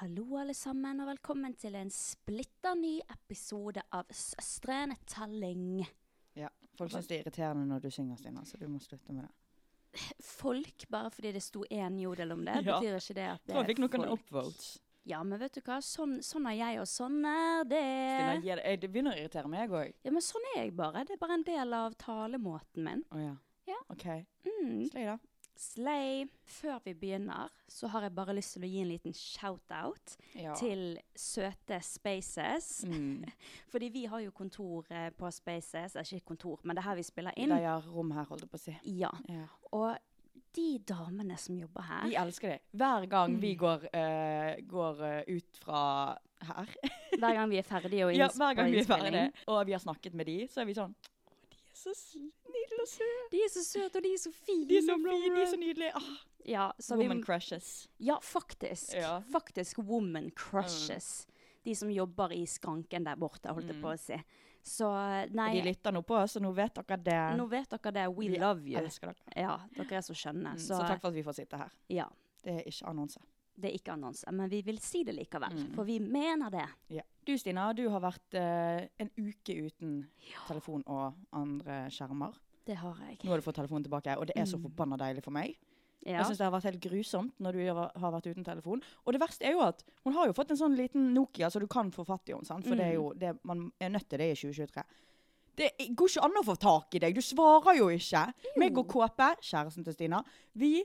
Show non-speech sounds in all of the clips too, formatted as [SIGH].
Hallo, alle sammen, og velkommen til en splitter ny episode av Søstrene Telling. Ja, Folk syns det er irriterende når du synger, Stina, så du må slutte med det. Folk, bare fordi det sto én jodel om det, Ja. betyr ikke det at det er folk. jeg fikk noen upvotes. Ja, men vet du hva, sånn, sånn er jeg, og sånn er det. Stina, det- eh, begynner å irritere meg òg. Ja, men sånn er jeg bare. Det er bare en del av talemåten min. Å ja. Ja. OK. Mm. Slay, da. Slay. Før vi begynner, så har jeg bare lyst til å gi en liten shout-out Ja. til søte Spaces. Mm. [LAUGHS] Fordi vi har jo kontor eh, på Spaces. Ikke kontor, men det er her vi spiller inn. De har rom her, holdt jeg på å si. Ja. Ja. Og de damene som jobber her Vi elsker det. Hver gang vi Mm. går, uh, går eh, ut fra her [LAUGHS] Hver gang vi er ferdige og Ja, hver gang vi er innspilling. ferdige, og vi har snakket med de, så er vi sånn Å, de er så snille og søte. De er så søte, og de er så fine. De er så fine, de er så nydelige. Ah, Ja, så vi, woman crushes. ja, faktisk. Ja. Faktisk woman crushes. De som jobber i skranken der borte, holdt jeg på å si. Så nei, de lytter nå på oss, så nå vet dere det. nå vet dere det. We Vi love you. elsker dere. Ja, dere er så skjønne. Mm, Så, så takk for at vi får sitte her. ja, Det er ikke annonse. det er ikke annonse, men vi vil si det likevel. Mm. For vi mener det. Ja. Du Stina, du har vært uh, en uke uten telefon og andre skjermer. Det har jeg. Nå har du fått telefonen tilbake, og det er så Mm. forbanna deilig for meg. Ja. Jeg syns det har vært helt grusomt når du har vært uten telefon. Og det verste er jo at hun har jo fått en sånn liten Nokia, så du kan få fatt i henne. For For det er Mm. jo det man er nødt til det i 2023. Det går ikke an å få tak i deg. Du svarer jo ikke. Meg og Kåpe, kjæresten til Stina, vi,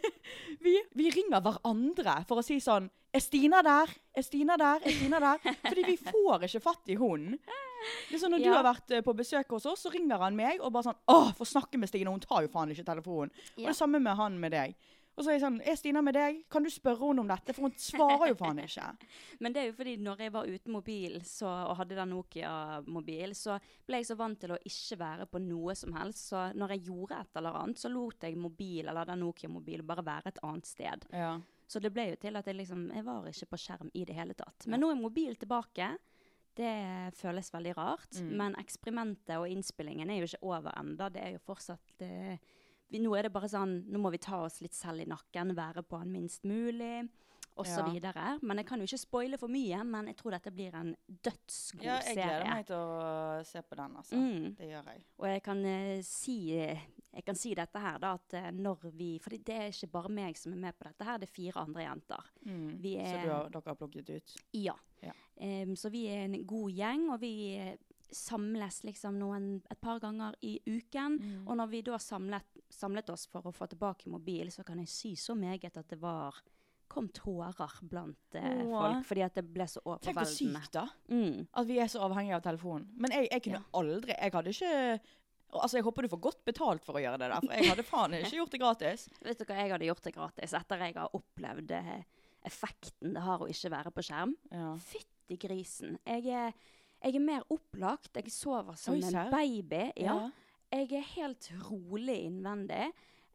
[LAUGHS] vi, vi ringer hverandre for å si sånn Er Stina der? Er Stina der? Er Stina der? [LAUGHS] Fordi vi får ikke fatt i hunden. Det er sånn Når du har vært eh, på besøk hos oss, så ringer han meg og bare sånn 'Å, få snakke med Stina. Hun tar jo faen ikke telefonen. Og det samme med han med deg. Og så er jeg sånn Er Stina med deg? Kan du spørre henne om dette? For hun svarer jo faen ikke. [LAUGHS] Men det er jo fordi når jeg var uten mobil så, og hadde den Nokia-mobil, så ble jeg så vant til å ikke være på noe som helst. Så når jeg gjorde et eller annet, så lot jeg mobil eller den Nokia-mobilen bare være et annet sted. Ja. Så det ble jo til at jeg liksom Jeg var ikke på skjerm i det hele tatt. Men nå er mobil tilbake. Det føles veldig rart. Mm. Men eksperimentet og innspillingen er jo ikke over enda. Det er jo fortsatt eh, vi, Nå er det bare sånn Nå må vi ta oss litt selv i nakken, være på han minst mulig, osv. Ja. Men jeg kan jo ikke spoile for mye, men jeg tror dette blir en dødsgod serie. ja, jeg gleder serie. meg til å se på den, altså. Mm. Det gjør jeg. Og jeg kan, uh, si, jeg kan si dette her, da, at eh, når vi For det er ikke bare meg som er med på dette her, det er fire andre jenter. Vi Så er- du har, dere har plukket ut? Ja. Ja. Um, så vi er en god gjeng, og vi eh, samles liksom noen, et par ganger i uken. Mm. Og når vi da samlet, samlet oss for å få tilbake mobil, så kan jeg si så meget at det var kom tårer blant eh, folk, fordi at det ble så overveldende. Tenk hvor sykt, da. Mm. At vi er så avhengige av telefonen. Men jeg, jeg kunne aldri Jeg hadde ikke Altså, Jeg håper du får godt betalt for å gjøre det der, for jeg hadde faen ikke gjort det gratis. [LAUGHS] Vet du hva, jeg hadde gjort det gratis etter jeg har opplevd eh, effekten det har å ikke være på skjerm. Ja. Fytti grisen. Jeg er, jeg er mer opplagt. Jeg sover som Oi, en baby. Ja. Ja. Jeg er helt rolig innvendig.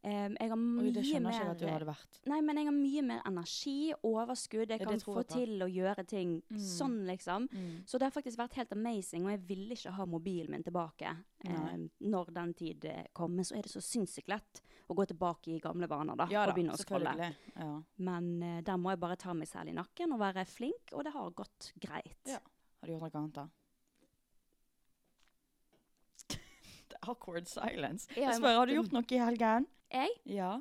Um, jeg har Oi, mye det skjønner ikke mer at du hadde vært. Nei, men jeg har mye mer energi, overskudd. Jeg kan få til å gjøre ting Mm. sånn, liksom. Så det har faktisk vært helt amazing, og jeg ville ikke ha mobilen min tilbake. Eh, når den tid eh, kommer, så er det så sinnssykt lett å gå tilbake i gamle vaner, da. Ja og begynne å scrolle. Ja. Men uh, der må jeg bare ta meg selv i nakken og være flink, og det har gått greit. Ja. Har du gjort noe annet, da? The awkward silence. Ja, Jeg spør, har du gjort noe i helgen? Jeg? Ja.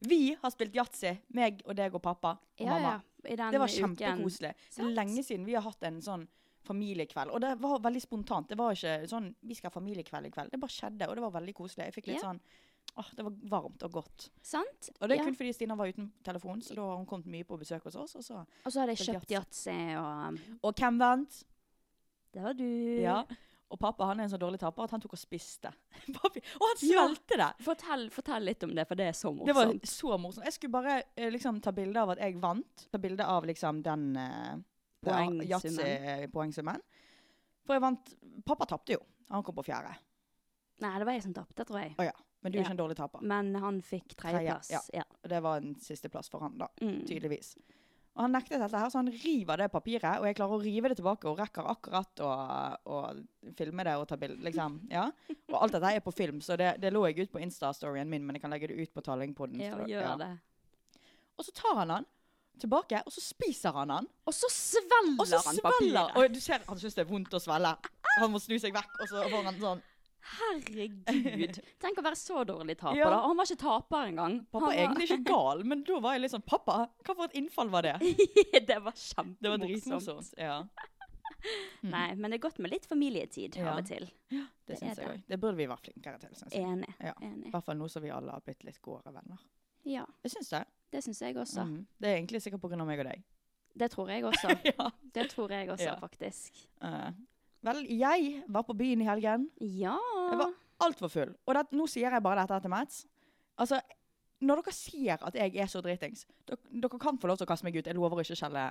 Vi har spilt yatzy, meg og deg og pappa og Ja, mamma. ja. Det var kjempekoselig. Det er lenge siden vi har hatt en sånn familiekveld. Og det var veldig spontant. Det var ikke sånn 'vi skal ha familiekveld i kveld'. Det bare skjedde, og det var veldig koselig. Jeg fikk litt sånn åh, Det var varmt og godt. Sant? Og det er Ja. kun fordi Stina var uten telefon, så da har hun kommet mye på besøk hos oss. Og, så. Og så hadde jeg kjøpt yatzy, og og hvem vant? det var du. Ja. Og pappa han er en så dårlig taper at han tok og spiste. [LAUGHS] Pappi- og han Ja. svelgte det! Fortell, fortell litt om det, for det er så morsomt. Det var så morsomt. Jeg skulle bare eh, liksom ta bilde av at jeg vant. Ta bilde av liksom den uh, Poengsummen. Yatzy-poengsummen. For jeg vant Pappa tapte jo. Han kom på fjerde. Nei, det var jeg som tapte, tror jeg. Oh, ja. Men du er Ja. ikke en dårlig taper. Men han fikk tredjeplass. Ja. Ja. Det var en sisteplass for han, da. Mm. Tydeligvis. Og han nektet dette her, så han river det papiret, og jeg klarer å rive det tilbake og rekker akkurat å, å filme det og ta bilde. Liksom. [LAUGHS] Ja. Og alt dette er på film, så det, det lå jeg ut på Insta-storyen min, men jeg kan legge det ut på Tallingpodden. Ja, så- det. ja. Og så tar han han tilbake, og så spiser han han. Og så svelger Og så han papiret. Og du ser han syns det er vondt å svelge. Han må snu seg vekk, og så får han sånn Herregud. [LAUGHS] Tenk å være så dårlig taper, Ja. da. Han var ikke taper engang. Pappa Han er egentlig ikke gal, men da var jeg litt sånn Pappa, hva for et innfall var det? [LAUGHS] det var kjempemorsomt. Det var dritmorsomt. Ja, [LAUGHS] Nei, men det er godt med litt familietid Ja. av og til. det Det syns jeg det. òg. Det burde vi vært flinkere til. syns jeg. Enig. Ja. I hvert fall nå som vi alle har blitt litt gode venner. Ja, Jeg syns det. det syns jeg også. Mm. Det er egentlig sikkert pga. meg og deg. Det tror jeg også. ja. Det tror jeg også, Ja. faktisk. Eh, vel, jeg var på byen i helgen. Ja. Jeg var altfor full. Og det, nå sier jeg bare dette til Mats. Altså, når dere sier at jeg er så dritings, dere, dere kan få lov til å kaste meg ut. Jeg lover å ikke skjelle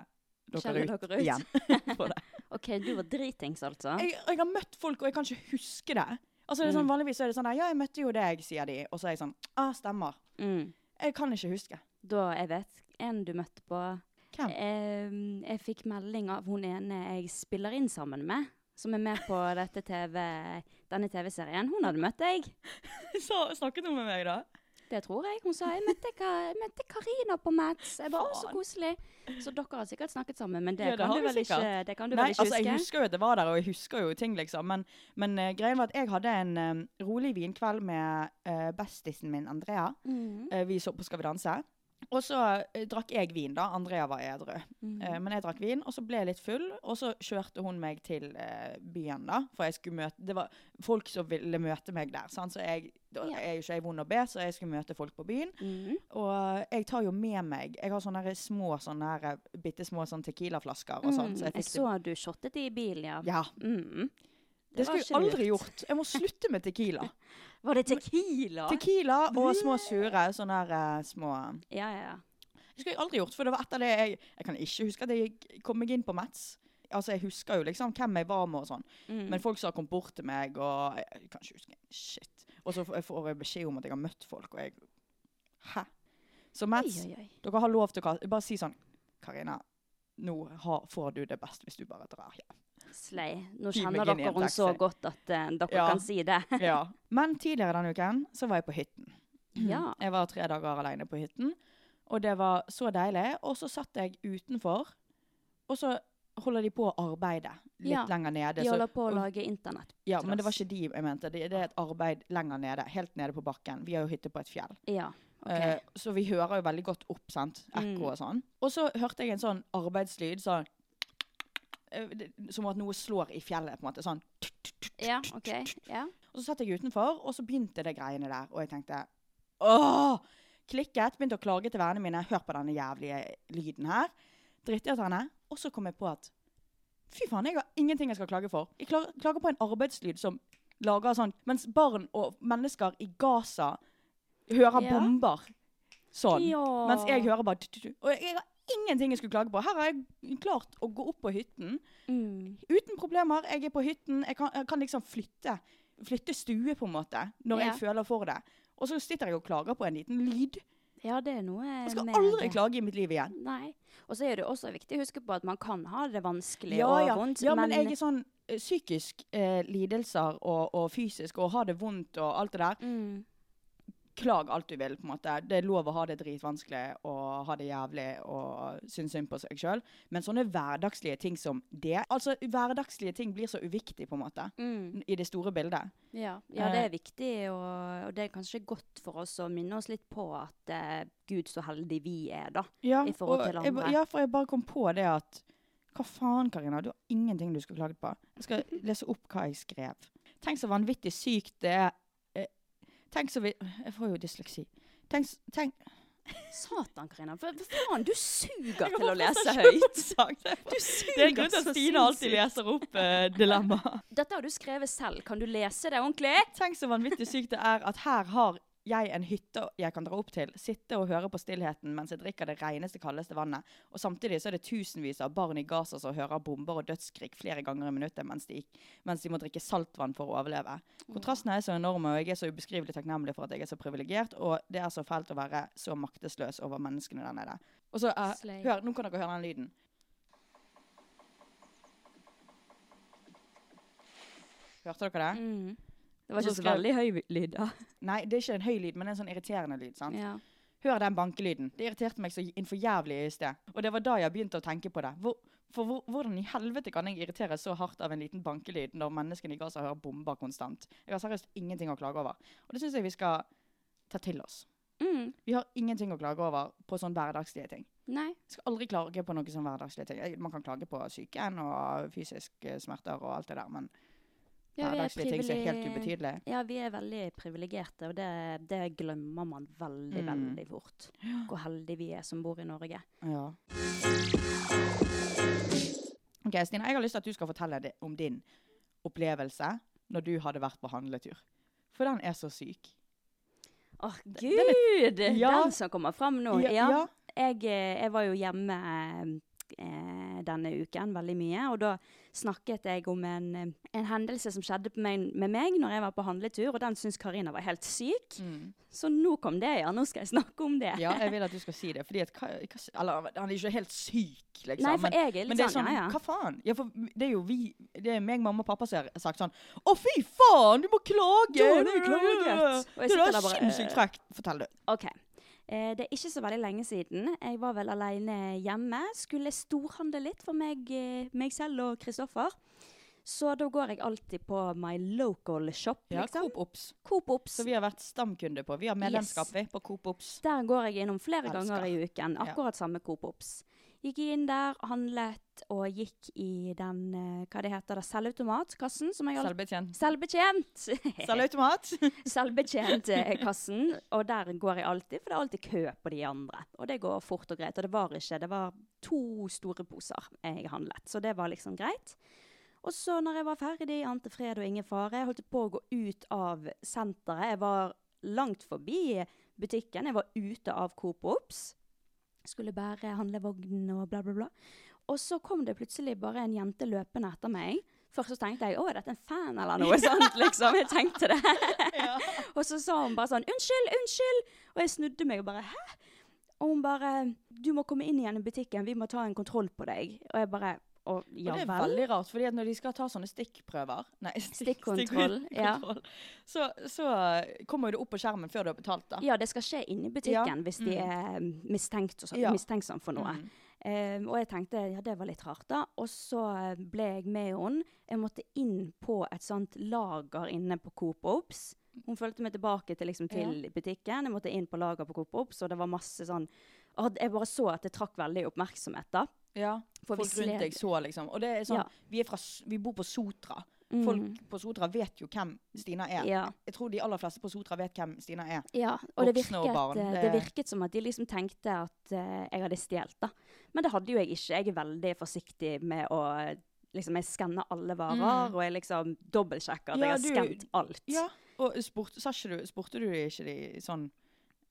dere Skjelle ut, dere ut. igjen. [LAUGHS] på det. [LAUGHS] OK, du var dritings, altså? Jeg, jeg har møtt folk, og jeg kan ikke huske det. Altså, det er sånn, Mm. vanligvis er det sånn der, Ja, jeg møtte jo deg, sier de. Og så er jeg sånn Ah, stemmer. Mm. Jeg kan ikke huske. Da jeg vet en du møtte på Hvem? Jeg, jeg fikk melding av hun ene jeg spiller inn sammen med, som er med på TV, denne TV-serien. Hun hadde møtt deg. [LAUGHS] Så, snakket hun med meg, da? Det tror jeg. Hun sa jeg møtte, jeg møtte Karina på Mats. Jeg var også koselig. Så dere har sikkert snakket sammen, men det, Ja, det kan, du vel sikkert. ikke, det kan du Nei, vel ikke altså, jeg husker jo at det var der, og jeg husker jo ting, liksom. Men, men uh, greien var at jeg hadde en um, rolig vinkveld med uh, bestisen min, Andrea. Mm -hmm. uh, vi så på Skal vi danse. Og så eh, drakk jeg vin, da. Andrea var edru. Mm. Eh, men jeg drakk vin, og så ble jeg litt full. Og så kjørte hun meg til eh, byen, da. For jeg skulle møte Det var folk som ville møte meg der. Sant? Så jeg, da Ja. er jo ikke jeg vond å be, så jeg skulle møte folk på byen. Mm. Og jeg tar jo med meg Jeg har sånne små sånne her, bitte små sånn tequilaflasker og sånn. Mm, Så jeg jeg fikk så du shottet i bilen, ja. Ja. Mhm. Det, var skulle jeg aldri lurt. gjort. Jeg må slutte med tequila. [LAUGHS] Var det tequila? Tequila og små sure. Sånne her eh, små ja, ja, ja. Det skulle jeg aldri gjort, for det var etter det jeg Jeg kan ikke huske at jeg kom meg inn på Mats. Altså, Jeg husker jo liksom hvem jeg var med og sånn. Mm. Men folk som har kommet bort til meg, og jeg, jeg kan ikke huske shit. Og så får får jeg beskjed om at jeg har møtt folk, og jeg Hæ? Så Mats, Oi, oi, oi. dere har lov til å Bare si sånn Karina, nå har, får du det best hvis du bare drar hjem. Slay. Nå kjenner dere henne så godt at uh, dere Ja. kan si det. [LAUGHS] Ja. Men tidligere denne uken så var jeg på hytten. Ja. [CLEARS THROAT] Jeg var tre dager alene på hytten, og det var så deilig. Og så satt jeg utenfor, og så holder de på å arbeide litt Ja, lenger nede. De så- holder på å lage internett. Ja, men det var ikke de jeg mente. Det, det er et arbeid lenger nede. Helt nede på bakken. Vi har jo hytte på et fjell. Ja, okay. uh, så vi hører jo veldig godt opp, sant. Ekko Mm. og sånn. Og så hørte jeg en sånn arbeidslyd sånn Som at noe slår i fjellet, på en måte. Sånn. ja, ok. Ja. Og så satt jeg utenfor, og så begynte det greiene der. Og jeg tenkte åh! Klikket. Begynte å klage til vennene mine. Hør på denne jævlige lyden her. Drittirriterende. Og så kom jeg på at fy faen, jeg har ingenting jeg skal klage for. Jeg klager, på en arbeidslyd som lager sånn Mens barn og mennesker i Gaza hører Ja. bomber sånn. Ja. Mens jeg hører bare. Og jeg har ingenting jeg skulle klage på. Her har jeg klart å gå opp på hytten Mm. uten problemer. Jeg er på hytten. Jeg kan, jeg kan liksom flytte, flytte stue, på en måte, når yeah. jeg føler for det. Og så sitter jeg og klager på en liten lyd. Ja, det er noe Jeg skal aldri det. klage i mitt liv igjen. Nei. Og så er det også viktig å huske på at man kan ha det vanskelig Ja, og ja. vondt. ja, men jeg er sånn eh, psykisk eh, lidelser og, og fysisk og ha det vondt og alt det der. mm. Klag alt du vil, på en måte. Det er lov å ha det dritvanskelig og ha det jævlig og synes synd på seg sjøl. Men sånne hverdagslige ting som det Altså, hverdagslige ting blir så uviktig, på en måte. Mm. I det store bildet. Ja. ja, det er viktig, og, og det er kanskje godt for oss å minne oss litt på at uh, Gud, så heldig vi er, da. Ja, I forhold til andre. jeg ja, for jeg bare kom på det at Hva faen, Karina? Du har ingenting du skal klage på. Jeg skal [LAUGHS] lese opp hva jeg skrev. Tenk så vanvittig sykt det er eh, Tenk så vi Jeg får jo dysleksi. Tenk, tenk Satan, Karina. For faen, du suger til å lese høyt. Du suger Det er grunn til at Stine alltid leser opp eh, dilemma. Dette har du skrevet selv. Kan du lese det ordentlig? Tenk så vanvittig sykt det er at her har jeg en hytte jeg kan dra opp til, sitte og høre på stillheten mens jeg drikker det reneste, kaldeste vannet. Og samtidig så er det tusenvis av barn i Gaza som hører bomber og dødskrig flere ganger i minuttet mens de, mens de må drikke saltvann for å overleve. Kontrastene er så enorme, og jeg er så ubeskrivelig takknemlig for at jeg er så privilegert, og det er så fælt å være så maktesløs over menneskene der nede. Og så, uh, hør, nå kan dere høre den lyden. Hørte dere det? Mm. Det var ikke så så veldig høy lyd, da. Nei, det er ikke en høy lyd, men en sånn irriterende lyd. sant? Ja. Hør den bankelyden. Det irriterte meg så innenfor jævlig i sted. Og det var da jeg begynte å tenke på det. Hvor, for hvor, hvordan i helvete kan jeg irritere så hardt av en liten bankelyd når menneskene i Gaza hører bomber konstant? Jeg har seriøst ingenting å klage over. Og det syns jeg vi skal ta til oss. Mm. Vi har ingenting å klage over på sånn hverdagslige ting. Nei. Jeg skal aldri klage på noe sånn hverdagslige ting. Man kan klage på psyken og fysiske smerter og alt det der, men Ja, er hverdagslige ting som er helt ubetydelige. Ja, vi er veldig privilegerte, og det, det glemmer man veldig, Mm. veldig fort. Hvor heldige vi er som bor i Norge. Ja. Ok, Stina, jeg har lyst til at du skal fortelle om din opplevelse når du hadde vært på handletur. For den er så syk. Åh, den gud! Ja. Den som kommer fram nå. Ja, Ja. Jeg, eh, jeg var jo hjemme eh, denne uken veldig mye, og da snakket jeg om en, en hendelse som skjedde meg, med meg når jeg var på handletur, og den syntes Karina var helt syk. Så nå kom det, ja. Nå skal jeg snakke om det. Ja, jeg vil at du skal si det. Fordi at, eller, han er ikke helt syk, liksom. Nei, for men, jeg er litt men det er sånn, sånn, ja, ja. hva faen? Ja, for det er jo vi, det er meg, mamma og pappa som har sagt sånn, å fy faen, du må klage! Du, har du jeg Det er sinnssykt øh. frekt. Fortell du. OK. Eh, det er ikke så veldig lenge siden. Jeg var vel alene hjemme. Skulle storhandle litt for meg, eh, meg selv og Kristoffer. Så da går jeg alltid på my local shop, Ja, liksom. Coop Ops. Coop Ops. Så vi har vært stamkunde på. Vi har medlemskap yes. på Coop Ops. Der går jeg innom flere Elsker. ganger i uken. Ja. Akkurat samme Coop Ops. Gikk inn der, handlet og gikk i den eh, hva det heter, da, selvautomatkassen. Som jeg alltid Selvbetjent. Selvbetjent! [LAUGHS] Selvautomat. [LAUGHS] Selvbetjent-kassen. Og der går jeg alltid, for det er alltid kø på de andre. Og det går fort og greit. Og det var ikke Det var to store poser jeg handlet, så det var liksom greit. Og så når jeg var ferdig, ante fred og ingen fare, jeg holdt på å gå ut av senteret. Jeg var langt forbi butikken. Jeg var ute av Coop Ops. Skulle bære handlevognen og bla, bla, bla. Og så kom det plutselig bare en jente løpende etter meg. Først så tenkte jeg å, er dette en fan eller noe [LAUGHS] sånt, liksom. Jeg tenkte det. [LAUGHS] [LAUGHS] og så sa hun bare sånn unnskyld, unnskyld. Og jeg snudde meg og bare hæ? Og hun bare du må komme inn igjen i butikken, vi må ta en kontroll på deg. Og jeg bare å, ja og det er vel. veldig rart, fordi når de skal ta sånne stikkprøver Nei, stikk, Stikkontroll, ja. Så, så kommer det opp på skjermen før du har betalt, da. Ja, det skal skje inne i butikken Ja, hvis de mm. er mistenkt og så, Ja. mistenksom for noe. Mm. Eh, og jeg tenkte ja, det var litt rart, da. Og så eh, ble jeg med henne. Jeg måtte inn på et sånt lager inne på Coop Ops. Hun fulgte meg tilbake til, liksom, til butikken. Jeg måtte inn på lager på Coop Ops, og det var masse sånn Jeg bare så at det trakk veldig oppmerksomhet, da. Ja, folk rundt deg så, liksom. Og det er sånn, Ja. vi, er fra, vi bor på Sotra. Mm. Folk på Sotra vet jo hvem Stina er. Ja. Jeg tror de aller fleste på Sotra vet hvem Stina er. Ja, og det virket, og eh, det- det virket som at de liksom tenkte at uh, jeg hadde stjålet, da. Men det hadde jo jeg ikke. Jeg er veldig forsiktig med å Liksom, jeg skanner alle varer, og jeg liksom dobbeltsjekker at Mm. Ja, jeg har du- skant alt. Ja, og spurt, du, spurte du ikke de sånn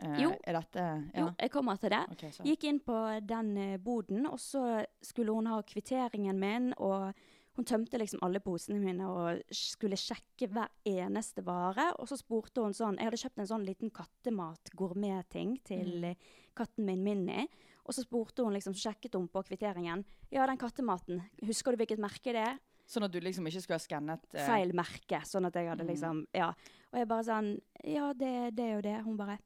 Eh, Jo. Er dette ja. Jo, jeg kommer til det. Okay. Gikk inn på den eh, boden, og så skulle hun ha kvitteringen min, og hun tømte liksom alle posene mine og skulle sjekke hver eneste vare. Og så spurte hun sånn Jeg hadde kjøpt en sånn liten kattemat-gourmet-ting til Mm. eh, katten min Minni. Og så spurte hun liksom, så sjekket hun på kvitteringen. Ja, den kattematen, husker du hvilket merke det er? Sånn at du liksom ikke skulle ha skannet eh, Feil merke. Sånn at jeg hadde Mm. liksom Ja. Og jeg bare sånn Ja, det, det og det. Hun bare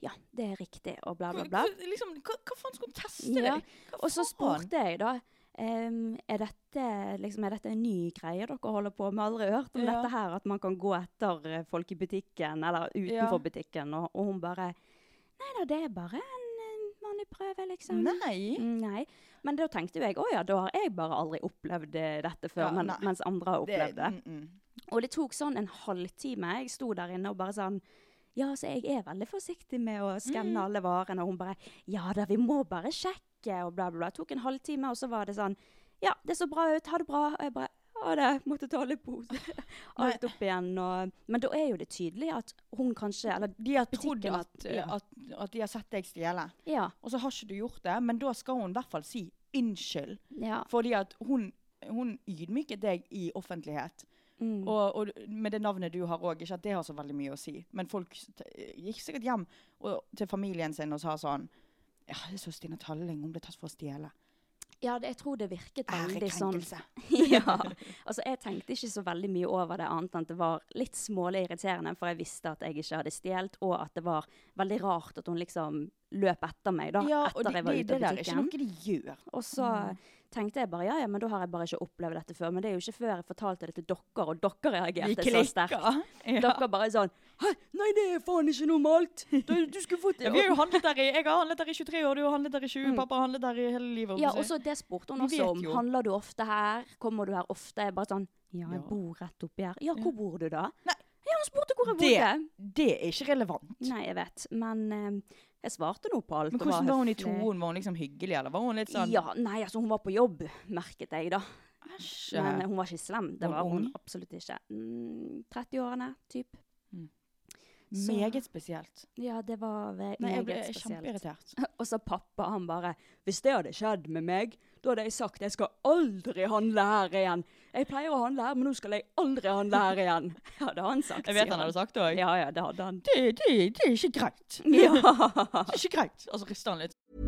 Ja, det er riktig, og bla, bla, bla. Liksom, hva, hva faen skulle hun teste Ja, deg? Og så spurte jeg da Um, er, dette, liksom, er dette en ny greie dere holder på med? Aldri hørt om Ja. dette her, at man kan gå etter eh, folk i butikken, eller Ja. utenfor butikken. Og, og hun bare Nei da, det er bare en vanlig prøve, liksom. Nei. Mm, Nei. Men da tenkte jo jeg å ja, da har jeg bare aldri opplevd eh, dette før, Ja, men, mens andre har opplevd det. mm, mm. Og det tok sånn en halvtime. Jeg sto der inne og bare sånn Ja, så jeg er veldig forsiktig med å skanne Mm. alle varene. Og hun bare Ja da, vi må bare sjekke, og bla, bla, bla. Tok en halvtime, og så var det sånn Ja, det så bra ut. Ha det bra. Og jeg bare Ha det. Måtte ta litt pose. [LAUGHS] Alt opp igjen. Og, men da er jo det tydelig at hun kanskje Eller De har trodd at, at, ja. at, at de har sett deg stjele, ja, og så har ikke du gjort det. Men da skal hun i hvert fall si unnskyld, ja. fordi at hun, hun ydmyket deg i offentlighet. Mm. Og, og med det navnet du har òg, ikke at det har så veldig mye å si. Men folk gikk sikkert hjem og, til familien sin og sa sånn Ja, det så Stina Talling, hun ble tatt for å stjele. ja, det, jeg tror det virket veldig sånn [LAUGHS] ja. Altså, jeg tenkte ikke så veldig mye over det, annet enn at det var litt smålig irriterende, for jeg visste at jeg ikke hadde stjålet, og at det var veldig rart at hun liksom løp etter meg da, Ja, etter de, jeg var de, ute det butikken. Det er ikke noe de gjør. Og så tenkte jeg bare ja, ja, men da har jeg bare ikke opplevd dette før. Men det er jo ikke før jeg fortalte det til dere, og dere reagerte så sterkt. [LAUGHS] Ja. Dere bare sånn Hæ, nei, det er faen ikke normalt! [LAUGHS] Du, du skulle fått det. Ja, vi har jo handlet der i, jeg har handlet der i 23 år, du har handlet der i 20, Mm. pappa har handlet der i hele livet. Ja, og så det spurte hun også om. jo. Handler du ofte her? Kommer du her ofte? Jeg bare sånn Ja, jeg bor rett oppi her. Ja, hvor bor du da? Nei. Hun spurte hvor jeg bodde. det er ikke relevant. Nei, jeg vet. Men eh, jeg svarte nå på alt. Men hvordan var hun i høflig. tonen? Var hun liksom hyggelig, eller var hun litt sånn Ja, nei, altså hun var på jobb, merket jeg da. Æsj. Men eh, hun var ikke slem. Det Var hun hun absolutt ikke. Mm, 30-årene, typ. Så- Meget spesielt. Ja, det var meget Nei, jeg ble kjempeirritert. [LAUGHS] Og så pappa, han bare Hvis det hadde skjedd med meg, da hadde jeg sagt jeg skal aldri handle her igjen. Jeg pleier å handle her, men nå skal jeg aldri handle her igjen. [LAUGHS] Ja, det har han sagt. Jeg vet han hadde sagt det òg. Ja, ja, det hadde han. Det, det, det er ikke greit. [LAUGHS] Ja. Det er ikke greit. Og så rister han litt.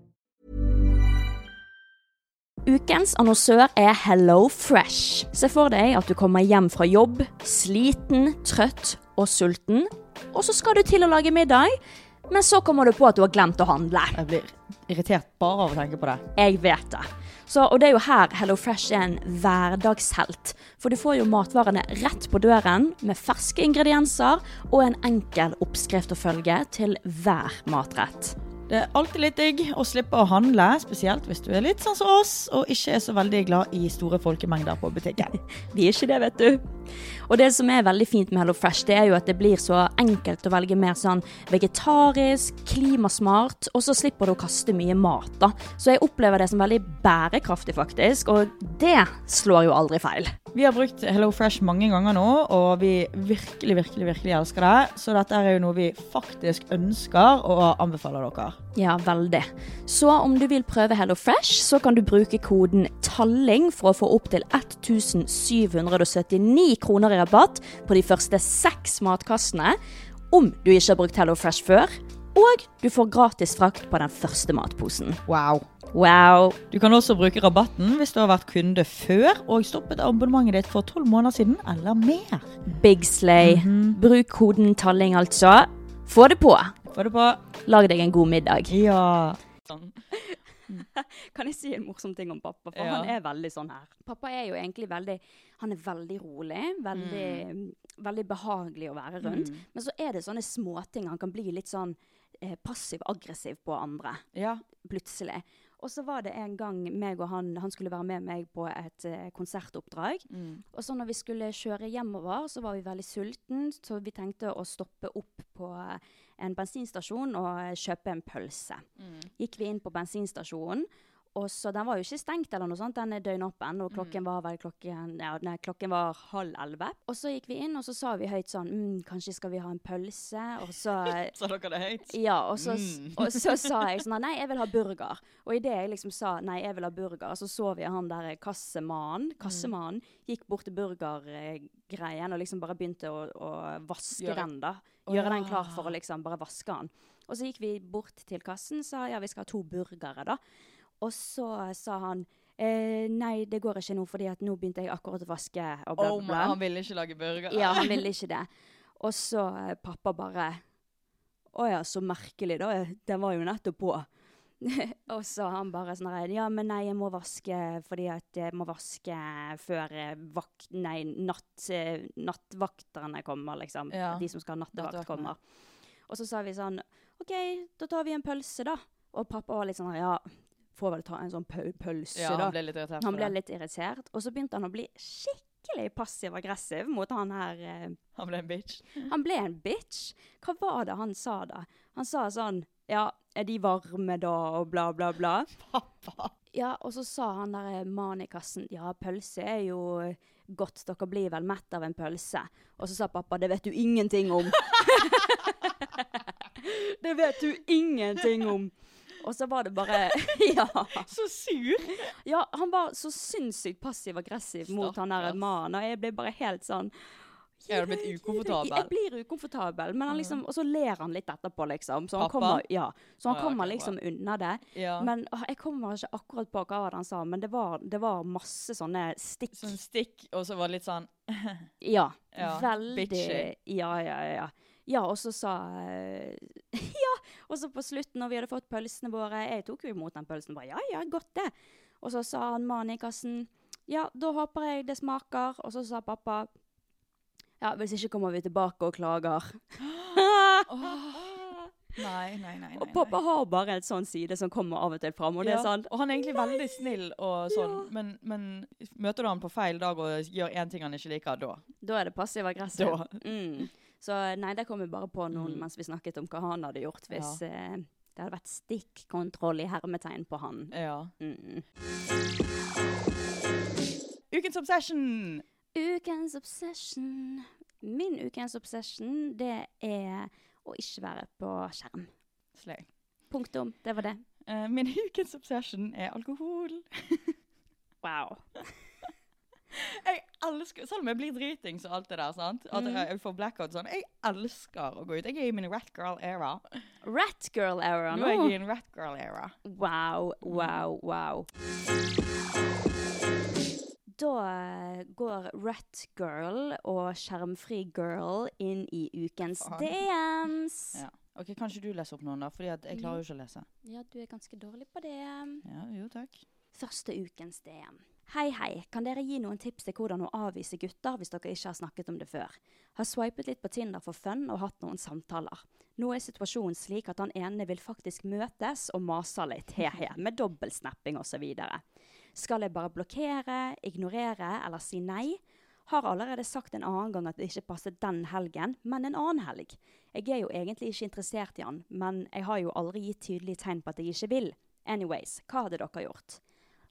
Ukens annonsør er Hello Fresh. Se for deg at du kommer hjem fra jobb, sliten, trøtt og sulten, og så skal du til å lage middag, men så kommer du på at du har glemt å handle. Jeg blir irritert bare av å tenke på det. Jeg vet det. Så, og det er jo her Hello Fresh er en hverdagshelt. For du får jo matvarene rett på døren med ferske ingredienser og en enkel oppskrift å følge til hver matrett. Det er alltid litt digg å slippe å handle, spesielt hvis du er litt sånn som oss og ikke er så veldig glad i store folkemengder på butikken. Vi er ikke det, vet du. Og det som er veldig fint med Hello Fresh, det er jo at det blir så enkelt å velge mer sånn vegetarisk, klimasmart, og så slipper du å kaste mye mat, da. Så jeg opplever det som veldig bærekraftig, faktisk, og det slår jo aldri feil. Vi har brukt Hello Fresh mange ganger nå, og vi virkelig, virkelig, virkelig elsker det. Så dette er jo noe vi faktisk ønsker og anbefaler dere. Ja, veldig. Så om du vil prøve Hello Fresh, så kan du bruke koden TALLING for å få opptil 1779 kroner i rabatt på de første seks matkassene. om du ikke har brukt Hello Fresh før. Og du får gratis frakt på den første matposen. Wow. Wow! Du kan også bruke rabatten hvis du har vært kunde før og stoppet abonnementet ditt for tolv måneder siden eller mer. Big slay. Bruk koden talling, altså. Få det på. Få det på. Lag deg en god middag. Ja. Sånn. [LAUGHS] Kan jeg si en morsom ting om pappa? For Ja. han er veldig sånn her. Pappa er jo egentlig veldig Han er veldig rolig. Veldig, veldig behagelig å være rundt. Men så er det sånne småting. Han kan bli litt sånn eh, passiv-aggressiv på andre. Ja. Plutselig. Og så var det en gang meg og han Han skulle være med meg på et eh, konsertoppdrag. Og så når vi skulle kjøre hjemover, så var vi veldig sulten, så vi tenkte å stoppe opp på eh, en bensinstasjon og eh, kjøpe en pølse. Gikk vi inn på bensinstasjonen, og så Den var jo ikke stengt, eller noe sånt, den er døgnåpen. Og klokken var vel klokken, ja, nei, klokken var halv elleve. Og så gikk vi inn, og så sa vi høyt sånn mm, Kanskje skal vi ha en pølse? Og så [LAUGHS] Sa dere det høyt? ja, og så, og så sa jeg [LAUGHS] sånn Nei, jeg vil ha burger. Og idet jeg liksom sa nei, jeg vil ha burger, så så vi han der kassemannen, kassemannen gikk bort til burgergreien og liksom bare begynte å, å vaske den, da. Gjøre den klar for å liksom bare vaske den. Og så gikk vi bort til kassen, sa ja, vi skal ha to burgere, da. Og så sa han eh, nei, det går ikke nå, fordi at nå begynte jeg akkurat å vaske, og bla, bla, bla, my, bla. han ville ikke lage burger. Ja, han ville ikke det. Og så eh, pappa bare Å ja, så merkelig, da. Den var jo nettopp på. [LAUGHS] og så han bare sånn Ja, men nei, jeg må vaske fordi at jeg må vaske før eh, vakt... Nei, natt, eh, nattvakterne kommer, liksom. Ja. De som skal ha nattevakt, kommer. Og så sa vi sånn OK, da tar vi en pølse, da. Og pappa var litt sånn Ja, får vel ta en sånn pølse, Ja, da. han ble litt irritert. Han ble litt irritert, og så begynte han å bli skikkelig passiv-aggressiv mot han her eh, Han ble en bitch. Han ble en bitch. Hva var det han sa da? Han sa sånn Ja, er de varme da, og bla, bla, bla. Pappa. Ja, og så sa han der eh, mannen i kassen Ja, pølse er jo godt, dere blir vel mett av en pølse. Og så sa pappa det vet du ingenting om. [LAUGHS] det vet du ingenting om. Og så var det bare [LAUGHS] Ja. Så sur. Ja, han var så sinnssykt passiv-aggressiv mot han der mannen, og jeg ble bare helt sånn Jeg hadde blitt ukomfortabel. Jeg blir ukomfortabel, men han liksom, og så ler han litt etterpå, liksom. Så han Pappa? kommer, ja, så han ja, kommer ok, liksom unna det. Ja. Men åh, jeg kommer ikke akkurat på hva var det han sa, men det var, det var masse sånne stikk. Sånn stikk, og så var det litt sånn [LAUGHS] Ja, Ja, veldig bitchy. Ja, ja, ja. Ja, og så sa eh, [LAUGHS] Ja, og så på slutten, når vi hadde fått pølsene våre Jeg tok jo imot den pølsen, bare ja, ja, godt det. Og så sa han mannen i kassen ja, da håper jeg det smaker. Og så sa pappa ja, hvis ikke kommer vi tilbake og klager. [GASPS] Nei, nei, nei. Og pappa har bare et sånn side som kommer av og til fram, og det Ja, sånn og han er egentlig veldig snill og sånn, men, men møter du han på feil dag og gjør én ting han ikke liker, da Da er det passiv-aggressiv. Da. Mm. Så nei, det kom vi bare på noen Mm. mens vi snakket om hva han hadde gjort hvis eh, det hadde vært stikkontroll i hermetegn på han. Ja. Mm. Ukens obsession! Ukens obsession. Min ukens obsession, det er å ikke være på skjerm. Slay. Punktum. Det var det. Uh, min [LAUGHS] ukens obsession er alkohol. [LAUGHS] Wow. [LAUGHS] Jeg elsker, Selv om jeg blir dritings og alt det der, sant? at mm. jeg, får blackout sånn, jeg elsker å gå ut. Jeg er i min rat girl era. Rat girl era Nå er jeg i en rat girl era. Wow, wow, wow. Da eh, går Rat Girl og Skjermfri Girl inn i ukens DMs. Ja. Ok, Kanskje du leser opp noen, da? Fordi jeg klarer jo ikke å lese. Ja, du er ganske dårlig på det. Ja, jo takk. Første ukens DM. Hei, hei. Kan dere gi noen tips til hvordan å avvise gutter hvis dere ikke har snakket om det før? Har swipet litt på Tinder for fun og hatt noen samtaler. Nå er situasjonen slik at han ene vil faktisk møtes og maser litt, he-he, med dobbeltsnapping osv. Skal jeg bare blokkere, ignorere eller si nei? Har allerede sagt en annen gang at det ikke passer den helgen, men en annen helg. Jeg er jo egentlig ikke interessert i han, men jeg har jo aldri gitt tydelige tegn på at jeg ikke vil. Anyways, hva hadde dere gjort?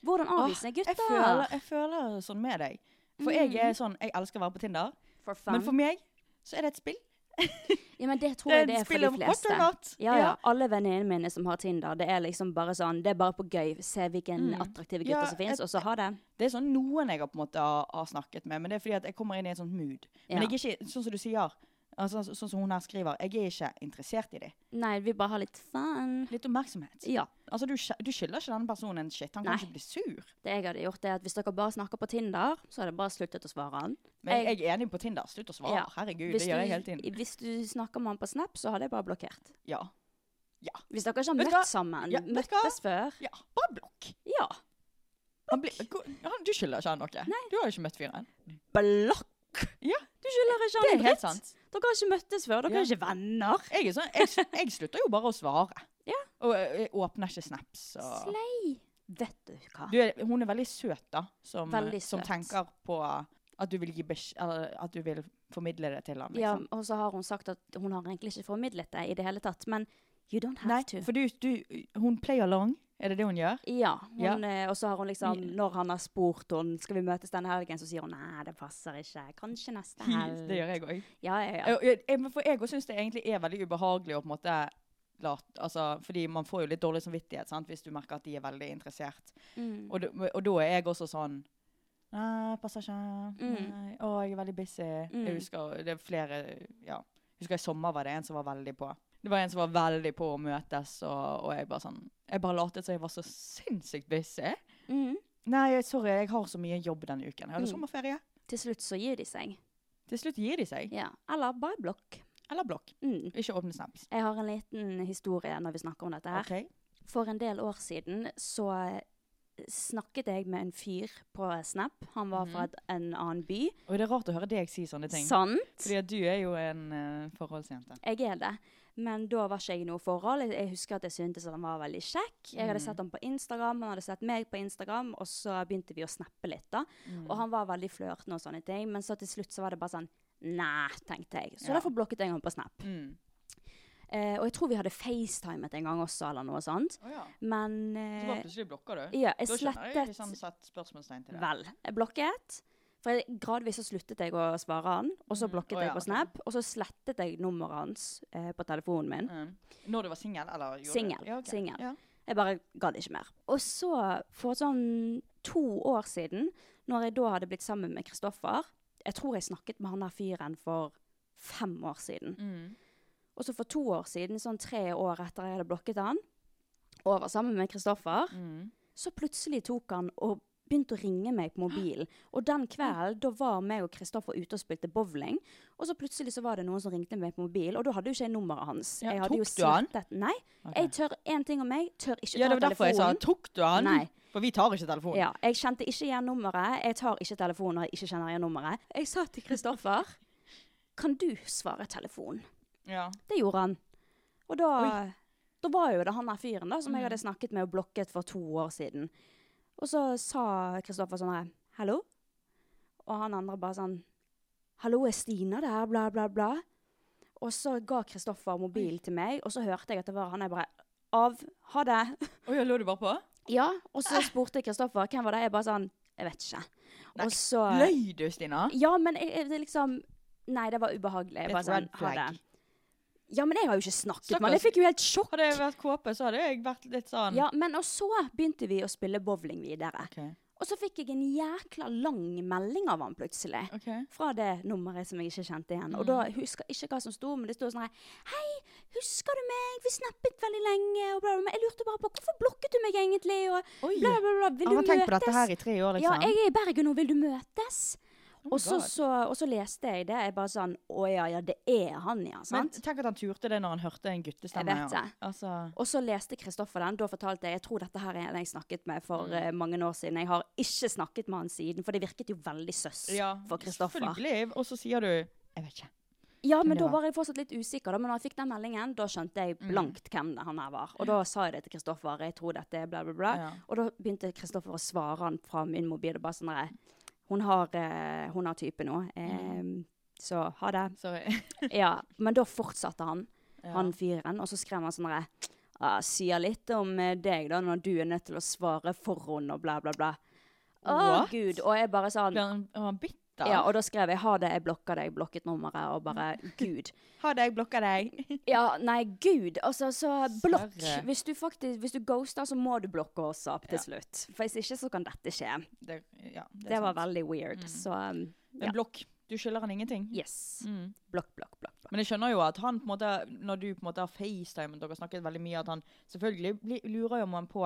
Hvordan avviser jeg gutter? Jeg føler, jeg føler sånn med deg. For jeg er sånn, jeg elsker å være på Tinder. For. Men for meg så er det et spill. Ja, men det tror jeg det er for de fleste. Ja, ja. Alle venninnene mine som har Tinder, det er liksom bare sånn Det er bare på gøy. Se hvilken Mm. attraktive gutter Ja, som fins, og så ha det. Det er sånn noen jeg har på en måte har, har snakket med, men det er fordi at jeg kommer inn i et sånt mood. Men jeg er ikke sånn som du sier, Altså, sånn som hun her skriver. Jeg er ikke interessert i dem. Nei, vi bare har litt fun. Litt oppmerksomhet. Ja. Altså, du, du skylder ikke denne personen en shit. Han kan ikke bli sur. Det jeg hadde gjort, er at hvis dere bare snakker på Tinder, så hadde jeg bare sluttet å svare han. Men Jeg- jeg, er enig på Tinder. Slutt å svare. Ja. Herregud, Hvis det gjør jeg hele tiden. Hvis du snakker med han på Snap, så hadde jeg bare blokkert. Ja. Ja. Hvis dere ikke har møtt sammen, Ja, møttes før ja. Bare blokk. Ja. Han blir, han, du skylder ikke han noe. Du har jo ikke møtt fyren. Blokk! Ja, Du skylder ikke det er helt sant. Dere har ikke møttes før, dere Ja. er ikke venner. Jeg, sånn, jeg, jeg slutter jo bare å svare. Ja. Og jeg, jeg åpner ikke snaps. Og Slay. Vet du hva? du er, hun er veldig søt, da. Som, Veldig som tenker på at du at du vil formidle det til ham. Ja, Liksom. og så har hun sagt at hun har egentlig ikke formidlet det i det hele tatt, men you don't have Nei, to. for du, du Hun play along. Er det det hun gjør? Ja, hun, Ja. eh, og så har hun liksom, når han har spurt henne skal vi møtes denne helgen, så sier hun nei, det passer ikke. Kanskje neste [LAUGHS] helg. Det gjør jeg òg. Ja, ja, ja. For jeg òg syns det egentlig er veldig ubehagelig å på en måte Lart, altså, Fordi man får jo litt dårlig samvittighet sant? hvis du merker at de er veldig interessert. Mm. Og da er jeg også sånn Nei, passer ikke. Mm. Nei. Å, jeg er veldig busy. Mm. Jeg husker det er flere Ja. Jeg husker i sommer var det en som var veldig på. Det var en som var veldig på å møtes, og, og jeg bare sånn Jeg bare latet som jeg var så sinnssykt busy. Mm. Nei, sorry, jeg har så mye jobb denne uken. Jeg hadde Mm. sommerferie. Til slutt så gir de seg. Til slutt gir de seg. Ja. Eller bare blokk. Eller blokk. Mm. Ikke åpne snaps. Jeg har en liten historie når vi snakker om dette her. Okay. For en del år siden så snakket jeg med en fyr på Snap. Han var fra et, en annen by. Og det er rart å høre deg si sånne ting. Sant? Fordi du er jo en uh, forholdsjente. Jeg er det. Men da var ikke jeg i noe forhold. Jeg, jeg husker at jeg syntes at han var veldig kjekk. Jeg hadde sett ham på Instagram, han hadde sett meg på Instagram, og så begynte vi å snappe litt. da. Og han var veldig flørtende og sånne ting, men så til slutt så var det bare sånn Nei, tenkte jeg. Så Ja. derfor blokket jeg ham på Snap. Mm. Eh, og jeg tror vi hadde FaceTimet en gang også, eller noe sånt. Oh, ja. Men Så bare eh, plutselig blokka du? ja, jeg da skjønner jeg ikke sånn sett spørsmålstegn til det. Vel, jeg blokket. For jeg, gradvis så sluttet jeg å svare han, og så Mm, blokket ja, jeg på. Snap. Og så slettet jeg nummeret hans eh, på telefonen min. Mm. Når du var singel, eller? Singel, Ja, okay. singel. Ja. Jeg bare gadd ikke mer. Og så, for sånn to år siden, når jeg da hadde blitt sammen med Kristoffer Jeg tror jeg snakket med han der fyren for fem år siden. Mm. Og så for to år siden, sånn tre år etter jeg hadde blokket han, og var sammen med Kristoffer, Mm. så plutselig tok han og begynte å ringe meg på mobilen. [GASPS] Og den kvelden, da var meg og Kristoffer ute og spilte bowling. Og så plutselig så var det noen som ringte meg på mobilen, og da hadde jo ikke jeg nummeret hans. Ja, jeg tok du han? Nei. Jeg tør én ting om meg, tør ikke Ja, ta det var derfor jeg sa tok du han? Nei. For vi tar ikke telefonen. Ja, jeg kjente ikke igjen nummeret. Jeg tar ikke telefonen når jeg ikke kjenner igjen nummeret. Jeg sa til Kristoffer Kan du svare telefonen? Ja. Det gjorde han. Og da, da var jo det han der fyren da, som jeg Mm. hadde snakket med og blokket for to år siden. Og så sa Kristoffer sånn her Hallo? Og han andre bare sånn Hallo, er Stina der? Bla, bla, bla. Og så ga Kristoffer mobilen til meg, og så hørte jeg at det var han. Jeg bare Av. Ha det. [LAUGHS] Oi, ja, lå du bare på? Ja. Og så spurte Kristoffer hvem var det. Jeg bare sånn Jeg vet ikke. Og så Løy du, Stina? Ja, men jeg, jeg, det liksom Nei, det var ubehagelig. Jeg bare sånn Ha det. Ja, men jeg har jo ikke snakket med ham. Jeg fikk jo helt sjokk. Hadde jeg vært kåpe, så hadde jeg vært litt sånn Ja, men og så begynte vi å spille bowling videre. Okay. Og så fikk jeg en jækla lang melding av han plutselig. Okay. Fra det nummeret som jeg ikke kjente igjen. Og Mm. da husker jeg ikke hva som sto, men det sto sånn her Hei, husker du meg? Vi snappet veldig lenge, og bla, bla, bla. Jeg lurte bare på hvorfor blokket du meg egentlig? Og bla, bla, bla. Vil Han har tenkt på dette her i tre år, liksom. Ja, jeg er i Bergen nå, vil du møtes? Oh og, så, leste jeg det. Jeg bare sånn Å ja, ja, det er han, ja. Men tenk at han turte det når han hørte en guttestemme. Jeg vet ja. det. Altså, Og så leste Kristoffer den. Da fortalte jeg jeg tror dette her er en jeg snakket med for Mm. eh, mange år siden. Jeg har ikke snakket med han siden, for det virket jo veldig søss ja, for Kristoffer. selvfølgelig. Og så sier du Jeg vet ikke. Ja, men da var? jeg fortsatt litt usikker. Da. Men når jeg fikk den meldingen, da skjønte jeg Mm. blankt hvem det han her var. Og da sa jeg det til Kristoffer. Jeg tror dette er bla, bla, bla. Ja. Og da begynte Kristoffer å svare han fra min mobil og bare sånn der, Hun har, eh, hun har type nå. Eh, Mm. Så ha det. Sorry. [LAUGHS] Ja, men da fortsatte han, Ja. han fyren, og så skrev han sånn herre ah, Sier litt om eh, deg, da, når du er nødt til å svare for henne, og bla, bla, bla. Å, oh, gud. Og jeg bare sånn Ble han, var bitter? Ja, og da skrev jeg 'ha det, jeg blokka deg', blokket nummeret, og bare Gud. [LAUGHS] Ha det, jeg blokka deg. [LAUGHS] Ja, nei, gud. Altså, så blokk. Hvis du faktisk, hvis du ghoster, så må du blokke oss opp til Ja. slutt. For hvis ikke, så kan dette skje. Det, ja, det, Det, var veldig weird. Så um, Men blokk. Du skylder han ingenting. Yes. Mm. Blokk, blokk, blokk. blokk. Men jeg skjønner jo at han på en måte, når du på en måte har facetimet dere har snakket veldig mye, at han selvfølgelig lurer jo man på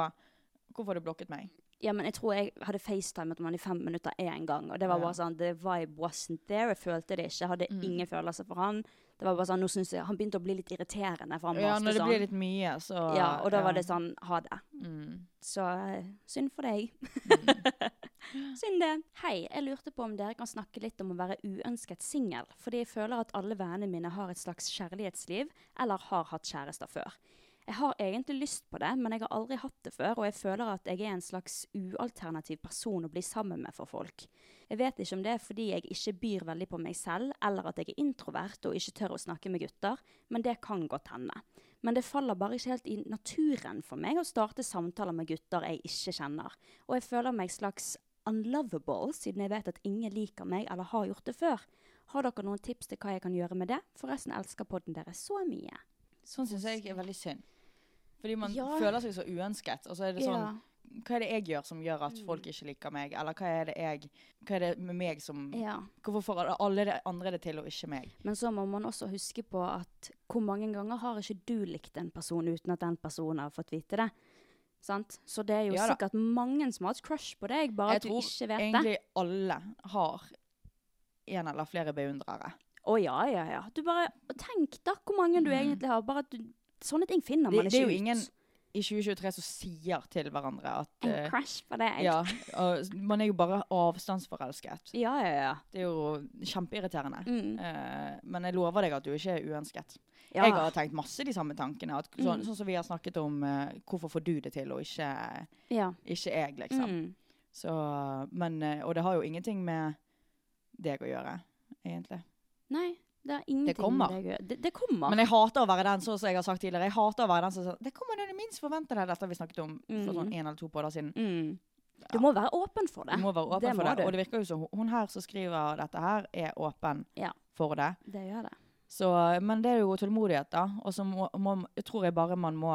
hvorfor har du blokket meg. Ja, men jeg tror jeg hadde facetimet med han i fem minutter én gang. Og det var bare sånn, the vibe wasn't there. Jeg følte det ikke. Jeg hadde Mm. ingen følelser for han. Det var bare sånn, nå synes jeg, Han begynte å bli litt irriterende, for han Ja, når det sånn. blir litt mye, så ja, og da ja. var det sånn, ha det. mm. Så eh, synd for deg. Mm. [LAUGHS] synd det. Hei, jeg lurte på om dere kan snakke litt om å være uønsket singel, fordi jeg føler at alle vennene mine har et slags kjærlighetsliv, eller har hatt kjærester før. Jeg har egentlig lyst på det, men jeg har aldri hatt det før, og jeg føler at jeg er en slags ualternativ person å bli sammen med for folk. Jeg vet ikke om det er fordi jeg ikke byr veldig på meg selv, eller at jeg er introvert og ikke tør å snakke med gutter, men det kan godt hende. Men det faller bare ikke helt i naturen for meg å starte samtaler med gutter jeg ikke kjenner. Og jeg føler meg slags unlovable, siden jeg vet at ingen liker meg eller har gjort det før. Har dere noen tips til hva jeg kan gjøre med det? Forresten elsker podden deres så mye. Sånn syns jeg er veldig synd. Fordi man Ja. føler seg så uønsket, og så er det sånn Ja. Hva er det jeg gjør som gjør at folk ikke liker meg? Eller hva er det jeg Hva er det med meg som Ja. Hvorfor får alle de andre det til, og ikke meg? Men så må man også huske på at hvor mange ganger har ikke du likt en person uten at den personen har fått vite det? Sant? Så det er jo sikkert mange som har et crush på deg, bare jeg at du ikke vet det. Jeg tror egentlig alle har en eller flere beundrere. Å ja, ja, ja. Du bare Tenk da hvor mange du egentlig har. Bare at du Sånne ting finner man Det, ut. det er jo ingen i 2023 som sier til hverandre at En eh, crush på deg. Ja, man er jo bare avstandsforelsket. ja, ja. ja. Det er jo kjempeirriterende. Mm. Uh, men jeg lover deg at du ikke er uønsket. Ja. Jeg har tenkt masse de samme tankene. At, sånn, Mm. sånn som vi har snakket om uh, hvorfor får du det til, og ikke, ja. ikke jeg, liksom. Mm. Så, men, og det har jo ingenting med deg å gjøre, egentlig. Nei, det er ingenting kommer. med deg. Det, det kommer. Men jeg hater å være den, sånn som jeg har sagt tidligere. Jeg hater å være den som sier Det kommer når du minst forventer det. Dette har vi snakket om for sånn en eller to podder siden. mm. Du må være åpen for det. Du må være åpen Det for det. du. Og det virker jo som hun her som skriver dette her, er åpen Ja. for det. Det gjør det. Så, men det er jo tålmodighet, da. Og så må, må, jeg tror jeg bare man må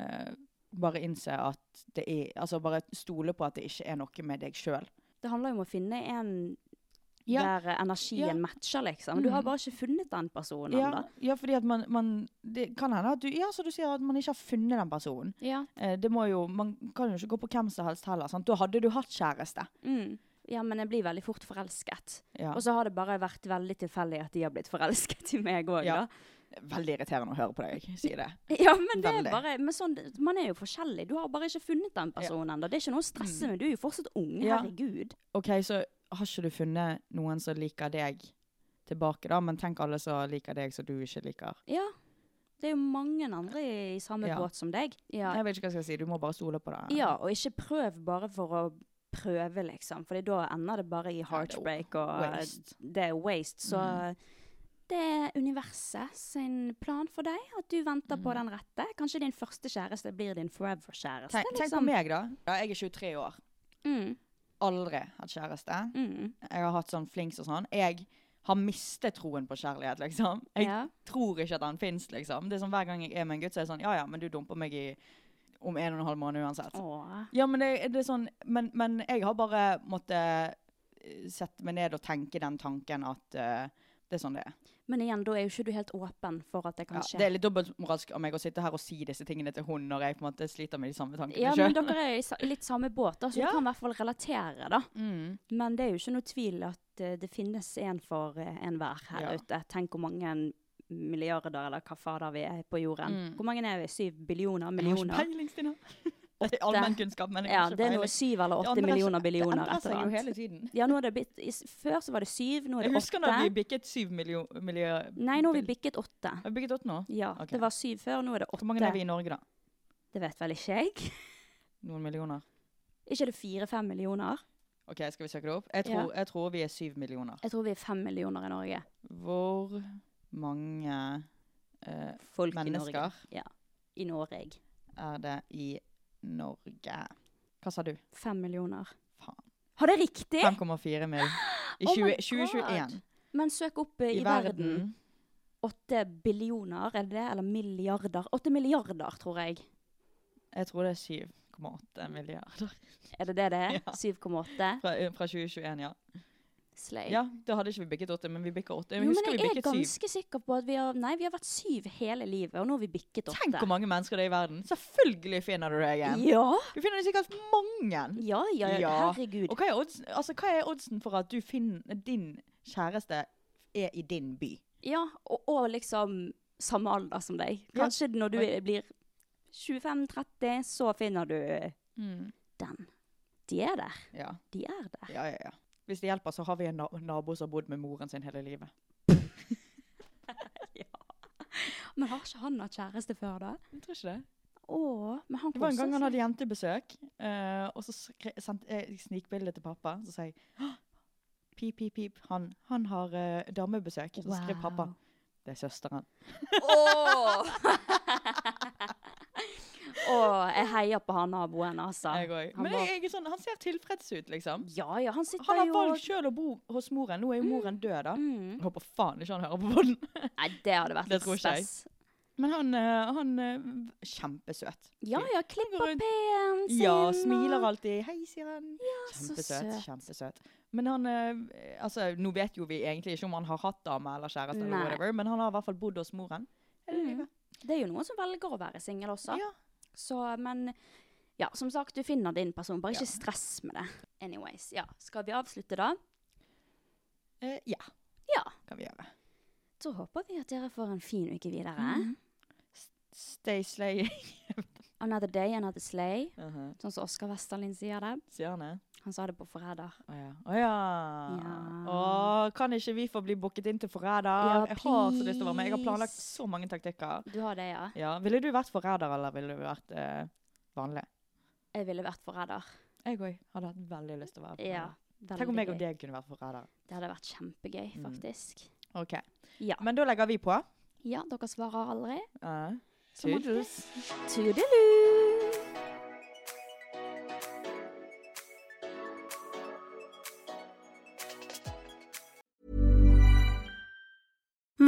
eh, bare innse at det er Altså bare stole på at det ikke er noe med deg sjøl. Det handler jo om å finne en Ja. der eh, energien Ja. matcher, liksom. Du har Mm. bare ikke funnet den personen Ja, ennå. ja, fordi at man, man Det kan hende at du Ja, så du sier at man ikke har funnet den personen. Ja. Eh, det må jo Man kan jo ikke gå på hvem som helst heller. Sant? Da hadde du hatt kjæreste. Mm. ja, men jeg blir veldig fort forelsket. Ja. Og så har det bare vært veldig tilfeldig at de har blitt forelsket i meg òg, Ja. da. Veldig irriterende å høre på deg si det. [LAUGHS] Ja, men det er bare men sånn, Man er jo forskjellig. Du har bare ikke funnet den personen ennå. Det er ikke noe å stresse med. Du er jo fortsatt ung. Mm. Herregud. OK, så har ikke du funnet noen som liker deg tilbake, da? Men tenk alle som liker deg som du ikke liker. Ja. Det er jo mange andre i, i samme Ja. båt som deg. Ja. Jeg vet ikke hva jeg skal si. Du må bare stole på det. ja, og ikke prøv bare for å prøve, liksom. For da ender det bare i heartbreak, og eh, waste. det er waste. Så Mm. det er universet sin plan for deg, at du venter Mm. på den rette. Kanskje din første kjæreste blir din forever-kjæreste. Tenk, tenk på liksom. meg, da. Ja, jeg er 23 år. Mm, Aldri hatt kjæreste. mm. Jeg har hatt sånn flings og sånn. Jeg har mistet troen på kjærlighet, liksom. Jeg Ja. tror ikke at den fins, liksom. Det er sånn Hver gang jeg er med en gutt, så er det sånn Ja ja, men du dumper meg i om en og en halv måned uansett. Åh. Ja, men det, det er sånn men, men jeg har bare måttet eh, sette meg ned og tenke den tanken at uh, det er sånn det er. Men igjen, da er jo ikke du helt åpen for at det kan Ja, skje. det er litt dobbeltmoralsk av meg å sitte her og si disse tingene til hun når jeg på en måte sliter med de samme tankene Ja, men dere er i litt samme båt, så Ja. du kan i hvert fall relatere, da. Mm. Men det er jo ikke noe tvil at eh, det finnes en for uh, enhver her Ja. ute. Tenk hvor mange milliarder, eller hva fader vi er på jorden. Mm. Hvor mange er vi? Syv billioner? Jeg har ikke Millioner? peiling, Stina. Er allmennkunnskap, men jeg Ja, det er noe syv eller åtte millioner billioner. Det endrer seg jo hele tiden. Ja, nå er det blitt, i, Før så var det syv, nå er det åtte. Jeg husker når vi åtte. bikket syv millioner Nei, nå har vi bikket åtte. Har vi bikket åtte nå? Ja, okay. det var syv før, nå er det åtte. Hvor mange er vi i Norge, da? Det vet vel ikke jeg. [LAUGHS] Noen millioner? Ikke er det fire-fem millioner? OK, skal vi søke det opp? Jeg Ja. tror, jeg tror vi er syv millioner. Jeg tror vi er fem millioner i Norge. Hvor mange eh, Folk i Mennesker? Norge. Ja, i Norge. er det i Norge? Hva sa du? Fem millioner. Faen. Har det riktig? 5,4 mill. I [GASPS] Oh 20, 2021. Men søk opp eh, I, i, verden. verden. Åtte billioner, er det det? Eller milliarder? Åtte milliarder, tror jeg. Jeg tror det er 7,8 milliarder. Er det det det er? [LAUGHS] Ja. 7,8? Fra, fra 2021, ja. Slay. Ja, da hadde ikke vi bikket åtte, men vi bikka åtte. Jeg Jo, men jeg er ganske syv. sikker på at vi har Nei, vi har vært syv hele livet, og nå har vi bikket åtte. Tenk hvor mange mennesker det er i verden. Selvfølgelig finner du deg igjen. Ja. Du finner sikkert mange. Ja, ja, ja, Ja. herregud. Og hva er, oddsen, altså, hva er oddsen for at du finner din kjæreste er i din by? Ja, og, og liksom samme alder som deg. Ja. Kanskje når du blir 25-30, så finner du den. De er der. Ja. De er der. ja, ja, ja. Hvis det hjelper, så har vi en na nabo som har bodd med moren sin hele livet. [LAUGHS] Men har ikke han hatt kjæreste før, da? Jeg tror ikke det. Åh, men han Det var en gang han hadde jentebesøk, uh, og så sendte jeg snikbilde til pappa. Så sa jeg Pip, pip, pip. Han, han har uh, damebesøk. Så skrev pappa. Det er søsteren. Åh! [LAUGHS] Åh, jeg heier på han naboen, altså. Jeg òg. Men jeg, jeg er sånn, han ser tilfreds ut, liksom. Ja, ja, han sitter Han har jo valgt sjøl å bo hos moren. Nå er jo moren død, da. Mm. Jeg håper faen ikke han hører på den. [LAUGHS] Nei, det hadde vært Det litt stress. Men han, eh, han eh, Kjempesøt. Ja, ja, klipper pen sin. Ja, og- smiler alltid. Hei, sier han. så Kjempesøt. søt. Kjempesøt. Men han eh, Altså, nå vet jo vi egentlig ikke om han har hatt dame eller kjæreste, eller whatever, men han har i hvert fall bodd hos moren. Mm. Det er jo noen som velger å være singel også. Ja. Så, men ja, som sagt, du finner din person. Bare Ja. ikke stress med det. Anyways, ja. Skal vi avslutte da? Eh, ja, Ja. kan vi gjøre. Så håper vi at dere får en fin uke videre. Mm. Stay slay. [LAUGHS] Another day, another slay. Mhm. Sånn som Oskar Westerlin sier det. Sier han det? Han sa det på Forræder. Å ja. Oh, ja. Ja. Oh, kan ikke vi få bli booket inn til Forræder? Ja, jeg har så lyst til å være med. Jeg har planlagt så mange taktikker. Du har det, ja? Ja. Ville du vært forræder, eller ville du vært eh, vanlig? Jeg ville vært forræder. Jeg òg hadde hatt veldig lyst til å være forræder. Ja. Tenk om jeg og deg kunne vært forræder. Det hadde vært kjempegøy, Mm. faktisk. OK. Ja. Men da legger vi på. ja, dere svarer aldri. Uh, Som alltid.